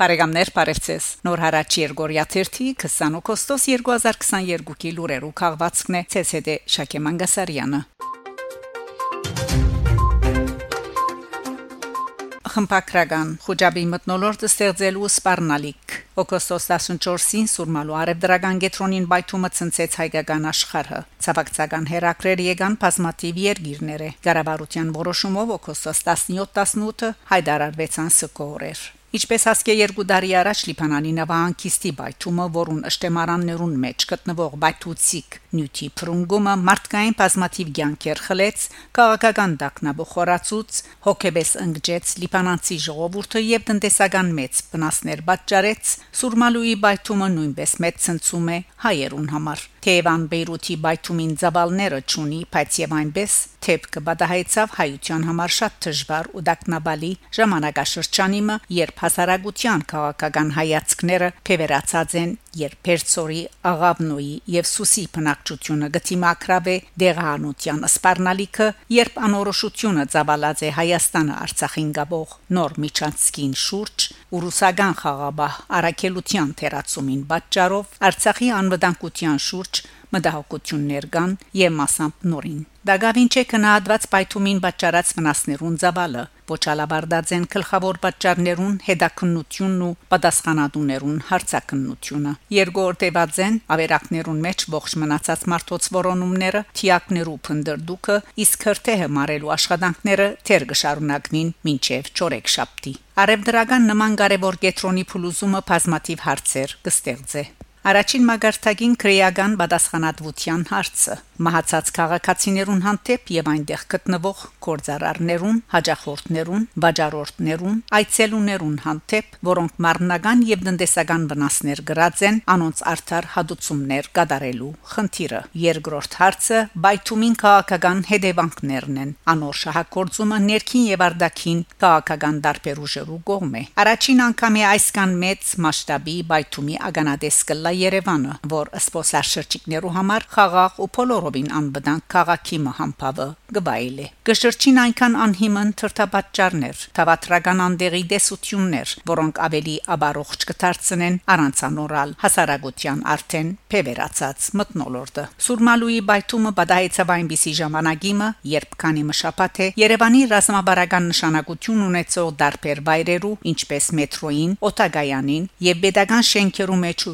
Բարեկամներ, բարևձեզ։ Նոր հարաճ Երգորիա 30 20 օգոստոս 2022-ի լուրերու քաղվածքն է ՑՍԴ Շակե Մանգասարյանը։ Խմբակրական խոջաբի մտնոլորտը ստեղծելու սպառնալիք Օգոստոս 14-ին Սուրմալու արևդրական գետրոնին բայթումը ցնցեց հայկական աշխարհը ցավակցական հերակրեր եկան բազմատիվ երգիրները Ղարաբարության որոշումով օգոստոս 17-18-ը հայդարարվեցան սկորեր Ինչպես հասկե երկու տարի առաջ Լիբանանի նավահանգիստի բայթումը, որուն ըշտեմարաններուն մեջ գտնվող բայթուցիկ նյութի փրունգումը մարդկային բազմաթիվ ցանկեր խլեց, քաղաքական դակնաբոխորացուց, հոգեբես ընկճեց Լիբանանցի ժողովուրդը եւ տնտեսական մեծ վնասներ պատճառեց, Սուրմալուի բայթումը նույնպես մեծ ցնցում է հայերուն համար։ Թեևան Բեյրութի բայթումին զավալները ճունի, բայց եւ այնպես թեփ կբադահայցավ հայության համար շատ դժվար ու դակնաբալի ժամանակաշրջանիմը, երբ հասարակության քաղաքական հայացքները փևերացած են, երբ Պերցորի աղավնոյի եւ Սուսի բնակչությունը գտիմակրավ է դեղանության սպառնալիքը, երբ անորոշությունը զավալած է Հայաստանը Արցախին գաբող նոր միջանցքին շուրջ ու ռուսական խաղաբահ արակելության թերացումին պատճառով Արցախի անվտանգության շուրջ մտահոգություններ կան եւ մասամբ նորին Դագավին չէ կնահատված պայթումին պատճառած վնասներուն զավալը Պոչալաբարդաձեն գլխավոր պատճառներուն հետաքննությունն ու պատասխանատուներուն հարցակնությունը Երգորտեվաձեն ավերակներուն մեջ ողջ մնացած մարդոց որոնումները թիակներու փնդրդուկը իսկ հրթեհը մարելու աշխատանքները թեր գշարունակնին մինչև ճորեքշապտի Արևդրական նման կարևոր կետրոնի փլուզումը բազմաթիվ հարցեր կստեղծե Առաջին մագարտագին քրեական պատասխանատվության հարցը. Մահացած քաղաքացիներուն հանդեպ եւ այնտեղ գտնվող կորձարարներուն, հաջախորդներուն, վաճառորդներուն, այցելուներուն հանդեպ, որոնք մարմնական եւ տնտեսական վնասներ գրած են անոնց արդար հադուցումներ կատարելու խնդիրը։ Երկրորդ հարցը. Բայթումին քաղաքական հետևանքներն են։ Անոր շահագործումը ներքին եւ արտաքին քաղաքական դարբերուժերու կողմ է։ Առաջին անգամ է այսքան մեծ մասշտաբի բայթումի ագանադես կլա Երևանը, որ սփոսաշրջիկներու համար խաղաղ ու փոլորոբին անբդան քաղաքի մհամբավը գբայել է։ Գշրջին այնքան անհիմն թրթապաճառներ, թավատրական անդերի դեսություններ, որոնք ավելի աբարողջ կդարձնեն առանցանորալ հասարակության արդեն փևերացած մտնոլորտը։ Սուրմալուի բայթումը բադայեցավ այնպիսի ժամանակիմը, երբ քանի մշապատ է Երևանի ռազմաբարական նշանակություն ունեցող դարբեր վայրերու, ինչպես մետրոին, օտագայանին եւ pedagogan շենքերու մեջ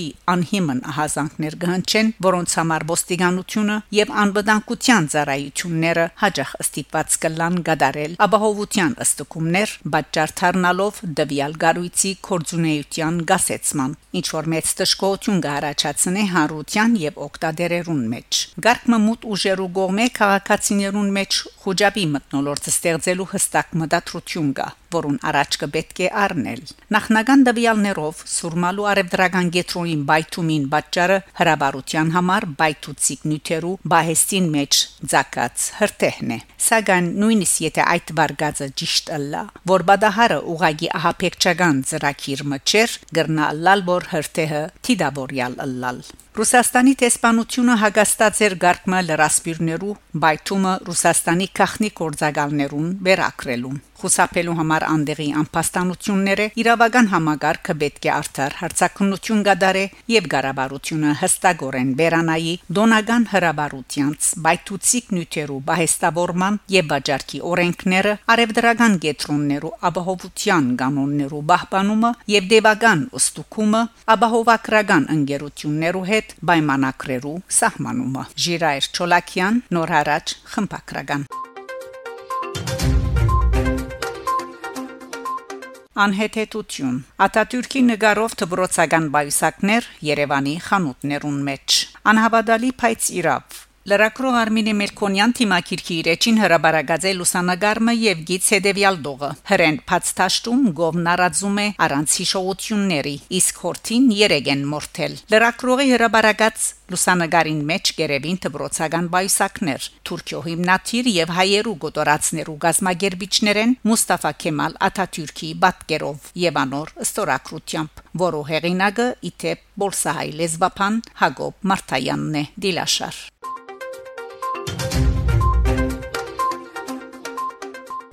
ռումփի անհիմն հազանգներ գհնչեն, որոնց համար ոստիկանությունը եւ անվտանգության ծառայությունները հաջող ստիպված կլան գդարել ապահովության ըստկումներ, բաճարթարնալով դվյալ գարույցի կորձունեության գասեցման, ինչ որ մեծ տշկոություն կհարաճացնի հանրության եւ օկտադերերուն մեջ։ Գարկմը մուտ ուժերու գողմե քաղաքացիներուն մեջ խոջապի մտնոլորտը ստեղծելու հստակ մտադրություն կա որուն առաջ կպետք է առնել նախնական դվյալներով սուրմալու արևդրական գետրոնին բայթումին պատճառը հրաբարության համար բայթուցիկ նյութերու բահեստին մեջ ցակած հրթեհն է սակայն նույնիսկ եթե այդ վարգածը ճիշտ ըլլա որ բադահարը ուղագի ահապեկչական ծրակիր մչեր գրնա լալ որ հրթեհը թիդավորյալ ըլլալ Ռուսաստանի տեսփանությունը հագաստած էր գարկմը լրասպիրներու բայթումը Ռուսաստանի քախնի կորձագալներուն վերակրելուն խուսափելու համար անդերի անպաստանությունները իրավական համագարկը պետք է արդար հարցակնություն գդարե եւ գարաբարությունը հստակորեն վերանայի դոնական հրաբարությանց բայթուցիկ նյութերու բահեստավորման եւ բաժարքի օրենքները արևդրական գետրոններու ապահովության կանոններու պահպանումը եւ դեվական ըստուկումը ապահովակրական ընկերություններու հետ պայմանակրերու սահմանումը Ժիրայր Չոլակյան նոր հարաճ խմբակրական Անհեթեթություն Ատատուրքի նկարով դբրոցական բայսակներ Երևանի խանութներուն մեջ Անհավատալի փայծ իրավ Լրակրող Արմինե Մելքոնյան թիմակիրքի իրեջին հրաբարագած է լուսանգարմը եւ գից հետեւյալ դողը հրեն փածտաշտում գովնարածում է առանց հիշողությունների իսկ հորթին երեգեն մորթել լրակրողի հրաբարագած լուսանգարին մեջ գերեվին դբրոցական բայսակներ Թուրքիո հիմնադիր եւ հայերու գոտորածներու գազմագերբիչներեն Մուստաֆա Քեմալ Աթաթյուրքի բատկերով եւ անոր ստորակրությամբ որը հեղինակը իթե Բոլսահայ լեզվապան Հակոբ Մարտայանն է դիլաշար